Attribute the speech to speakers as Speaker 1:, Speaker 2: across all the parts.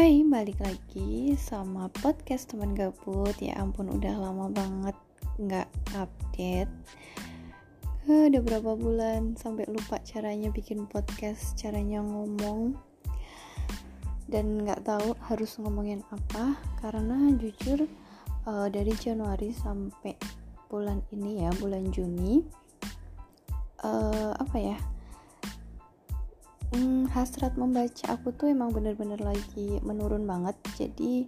Speaker 1: balik lagi sama podcast teman gabut. Ya ampun udah lama banget nggak update. Uh, Udah berapa bulan sampai lupa caranya bikin podcast Caranya ngomong. Dan nggak tahu harus ngomongin apa Karena jujur uh, dari Januari sampai bulan ini ya Bulan Juni uh, Apa ya hmm, hasrat membaca aku tuh emang bener-bener lagi menurun banget. Jadi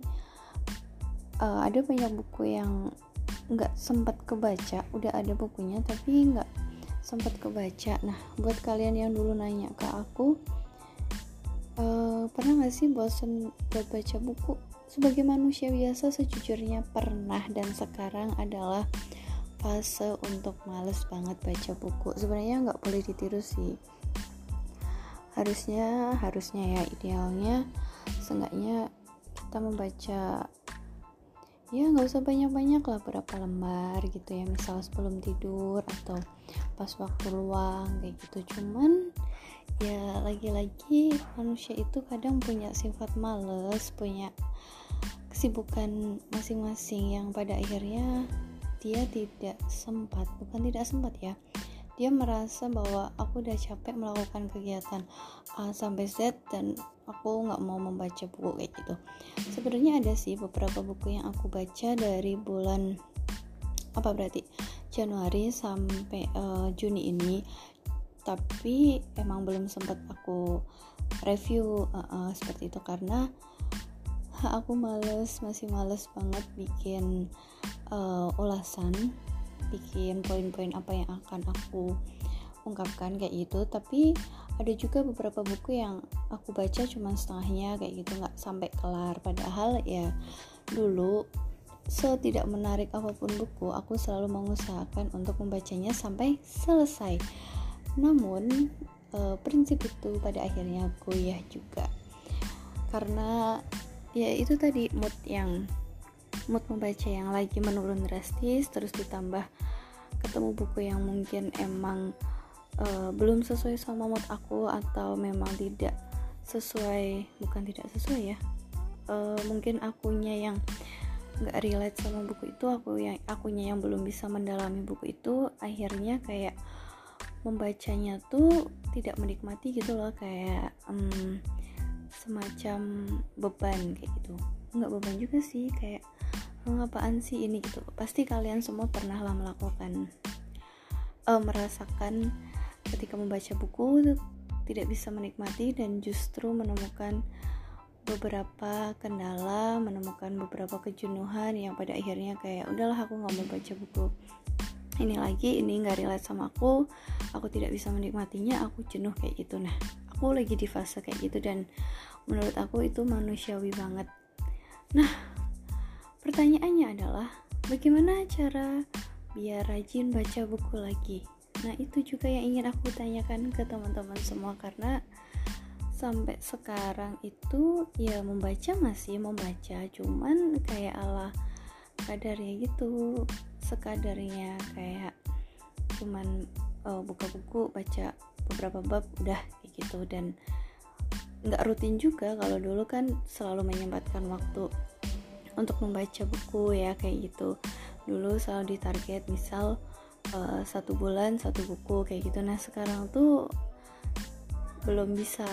Speaker 1: uh, ada banyak buku yang nggak sempat kebaca. Udah ada bukunya tapi nggak sempat kebaca. Nah buat kalian yang dulu nanya ke aku uh, pernah nggak sih bosen buat baca buku? Sebagai manusia biasa sejujurnya pernah. Dan sekarang adalah fase untuk males banget baca buku. Sebenarnya nggak boleh ditiru sih harusnya harusnya ya idealnya seenggaknya kita membaca ya nggak usah banyak-banyak lah berapa lembar gitu ya misal sebelum tidur atau pas waktu luang kayak gitu. Cuman ya lagi-lagi manusia itu kadang punya sifat males punya kesibukan masing-masing yang pada akhirnya dia tidak sempat bukan tidak sempat ya dia merasa bahwa aku udah capek melakukan kegiatan A sampai Z dan aku nggak mau membaca buku kayak gitu. Sebenarnya ada sih beberapa buku yang aku baca dari bulan apa berarti? Januari sampai uh, Juni ini. Tapi emang belum sempat aku review uh, uh, seperti itu karena aku males masih males banget bikin uh, ulasan bikin poin-poin apa yang akan aku ungkapkan kayak gitu. Tapi ada juga beberapa buku yang aku baca cuma setengahnya kayak gitu nggak sampai kelar. Padahal ya dulu setidak menarik apa pun buku aku selalu mengusahakan untuk membacanya sampai selesai. Namun e, prinsip itu pada akhirnya goyah juga. Karena ya itu tadi mood yang mood membaca yang lagi menurun drastis terus ditambah ketemu buku yang mungkin emang uh, belum sesuai sama mood aku atau memang tidak sesuai bukan tidak sesuai ya uh, mungkin akunya yang nggak relate sama buku itu aku yang akunya yang belum bisa mendalami buku itu akhirnya kayak membacanya tuh tidak menikmati gitu loh kayak um, semacam beban kayak gitu. Nggak beban juga sih kayak ngapaan sih ini? gitu. Pasti kalian semua pernah lah melakukan uh, merasakan ketika membaca buku tidak bisa menikmati dan justru menemukan beberapa kendala menemukan beberapa kejenuhan yang pada akhirnya kayak udahlah aku nggak mau baca buku ini lagi ini nggak relate sama aku aku tidak bisa menikmatinya aku jenuh kayak gitu. Nah aku lagi di fase kayak gitu dan menurut aku itu manusiawi banget. Nah Pertanyaannya adalah, bagaimana cara biar rajin baca buku lagi? Nah, itu juga yang ingin aku tanyakan ke teman-teman semua karena sampai sekarang itu ya membaca masih membaca, cuman kayak ala kadarnya gitu, sekadarnya kayak cuman uh, buka buku, baca beberapa bab udah gitu dan nggak rutin juga kalau dulu kan selalu menyempatkan waktu untuk membaca buku ya kayak gitu. Dulu selalu ditarget misal uh, satu bulan satu buku kayak gitu. Nah sekarang tuh belum bisa.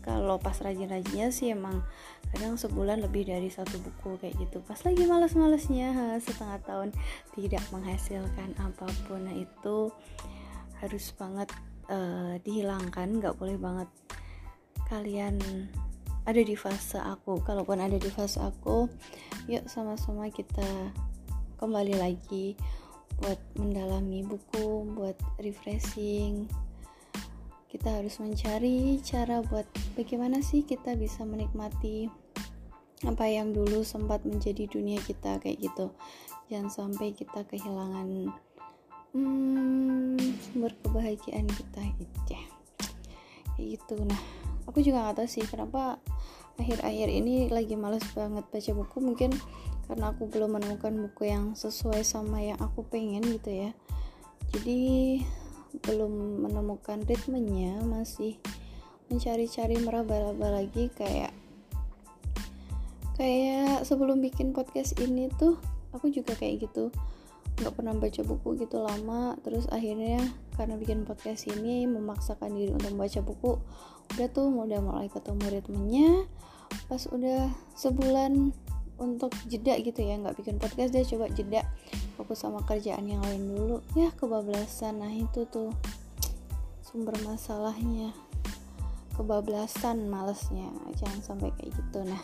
Speaker 1: Kalau pas rajin-rajinnya sih emang kadang sebulan lebih dari satu buku kayak gitu. Pas lagi males-malesnya setengah tahun tidak menghasilkan apa pun. Nah itu harus banget uh, dihilangkan. Nggak boleh banget kalian ada di fase aku. Kalaupun ada di fase aku yuk sama-sama kita kembali lagi buat mendalami buku buat refreshing. Kita harus mencari cara buat bagaimana sih kita bisa menikmati apa yang dulu sempat menjadi dunia kita kayak gitu. Jangan sampai kita kehilangan hmm, sumber kebahagiaan kita gitu ya kayak nah aku juga nggak tahu sih kenapa akhir-akhir ini lagi males banget baca buku. Mungkin karena aku belum menemukan buku yang sesuai sama yang aku pengen gitu ya. Jadi belum menemukan ritmenya masih mencari-cari meraba-raba lagi kayak kayak sebelum bikin podcast ini tuh aku juga kayak gitu nggak pernah baca buku gitu lama. Terus akhirnya karena bikin podcast ini memaksakan diri untuk membaca buku. Udah tuh udah mulai ketemu ritmenya. Pas udah sebulan untuk jeda gitu ya nggak bikin podcast deh coba jeda. Fokus sama kerjaan yang lain dulu. Ya kebablasan. Nah itu tuh sumber masalahnya. Kebablasan malesnya. Jangan sampai kayak gitu. Nah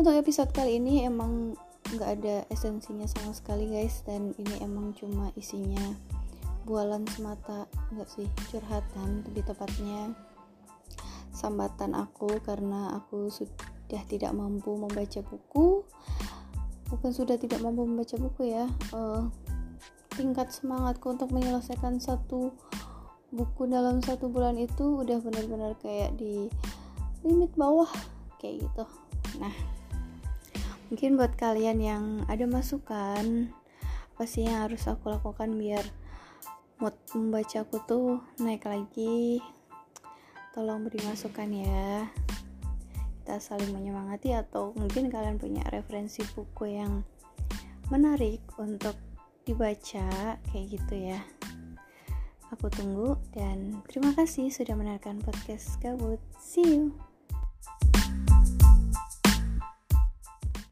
Speaker 1: untuk episode kali ini emang nggak ada esensinya sama sekali guys. Dan ini emang cuma isinya bualan semata nggak sih? Curhatan lebih tepatnya. Sambatan aku karena aku sudah tidak mampu membaca buku. Bukan sudah tidak mampu membaca buku ya uh, tingkat semangatku untuk menyelesaikan satu buku dalam satu bulan itu udah benar-benar kayak di limit bawah kayak gitu. Nah mungkin buat kalian yang ada masukan apa sih yang harus aku lakukan biar mood membaca aku tuh naik lagi tolong beri masukan ya kita saling menyemangati atau mungkin kalian punya referensi buku yang menarik untuk dibaca kayak gitu ya Aku tunggu dan terima kasih sudah mendengarkan podcast Gabut. See you.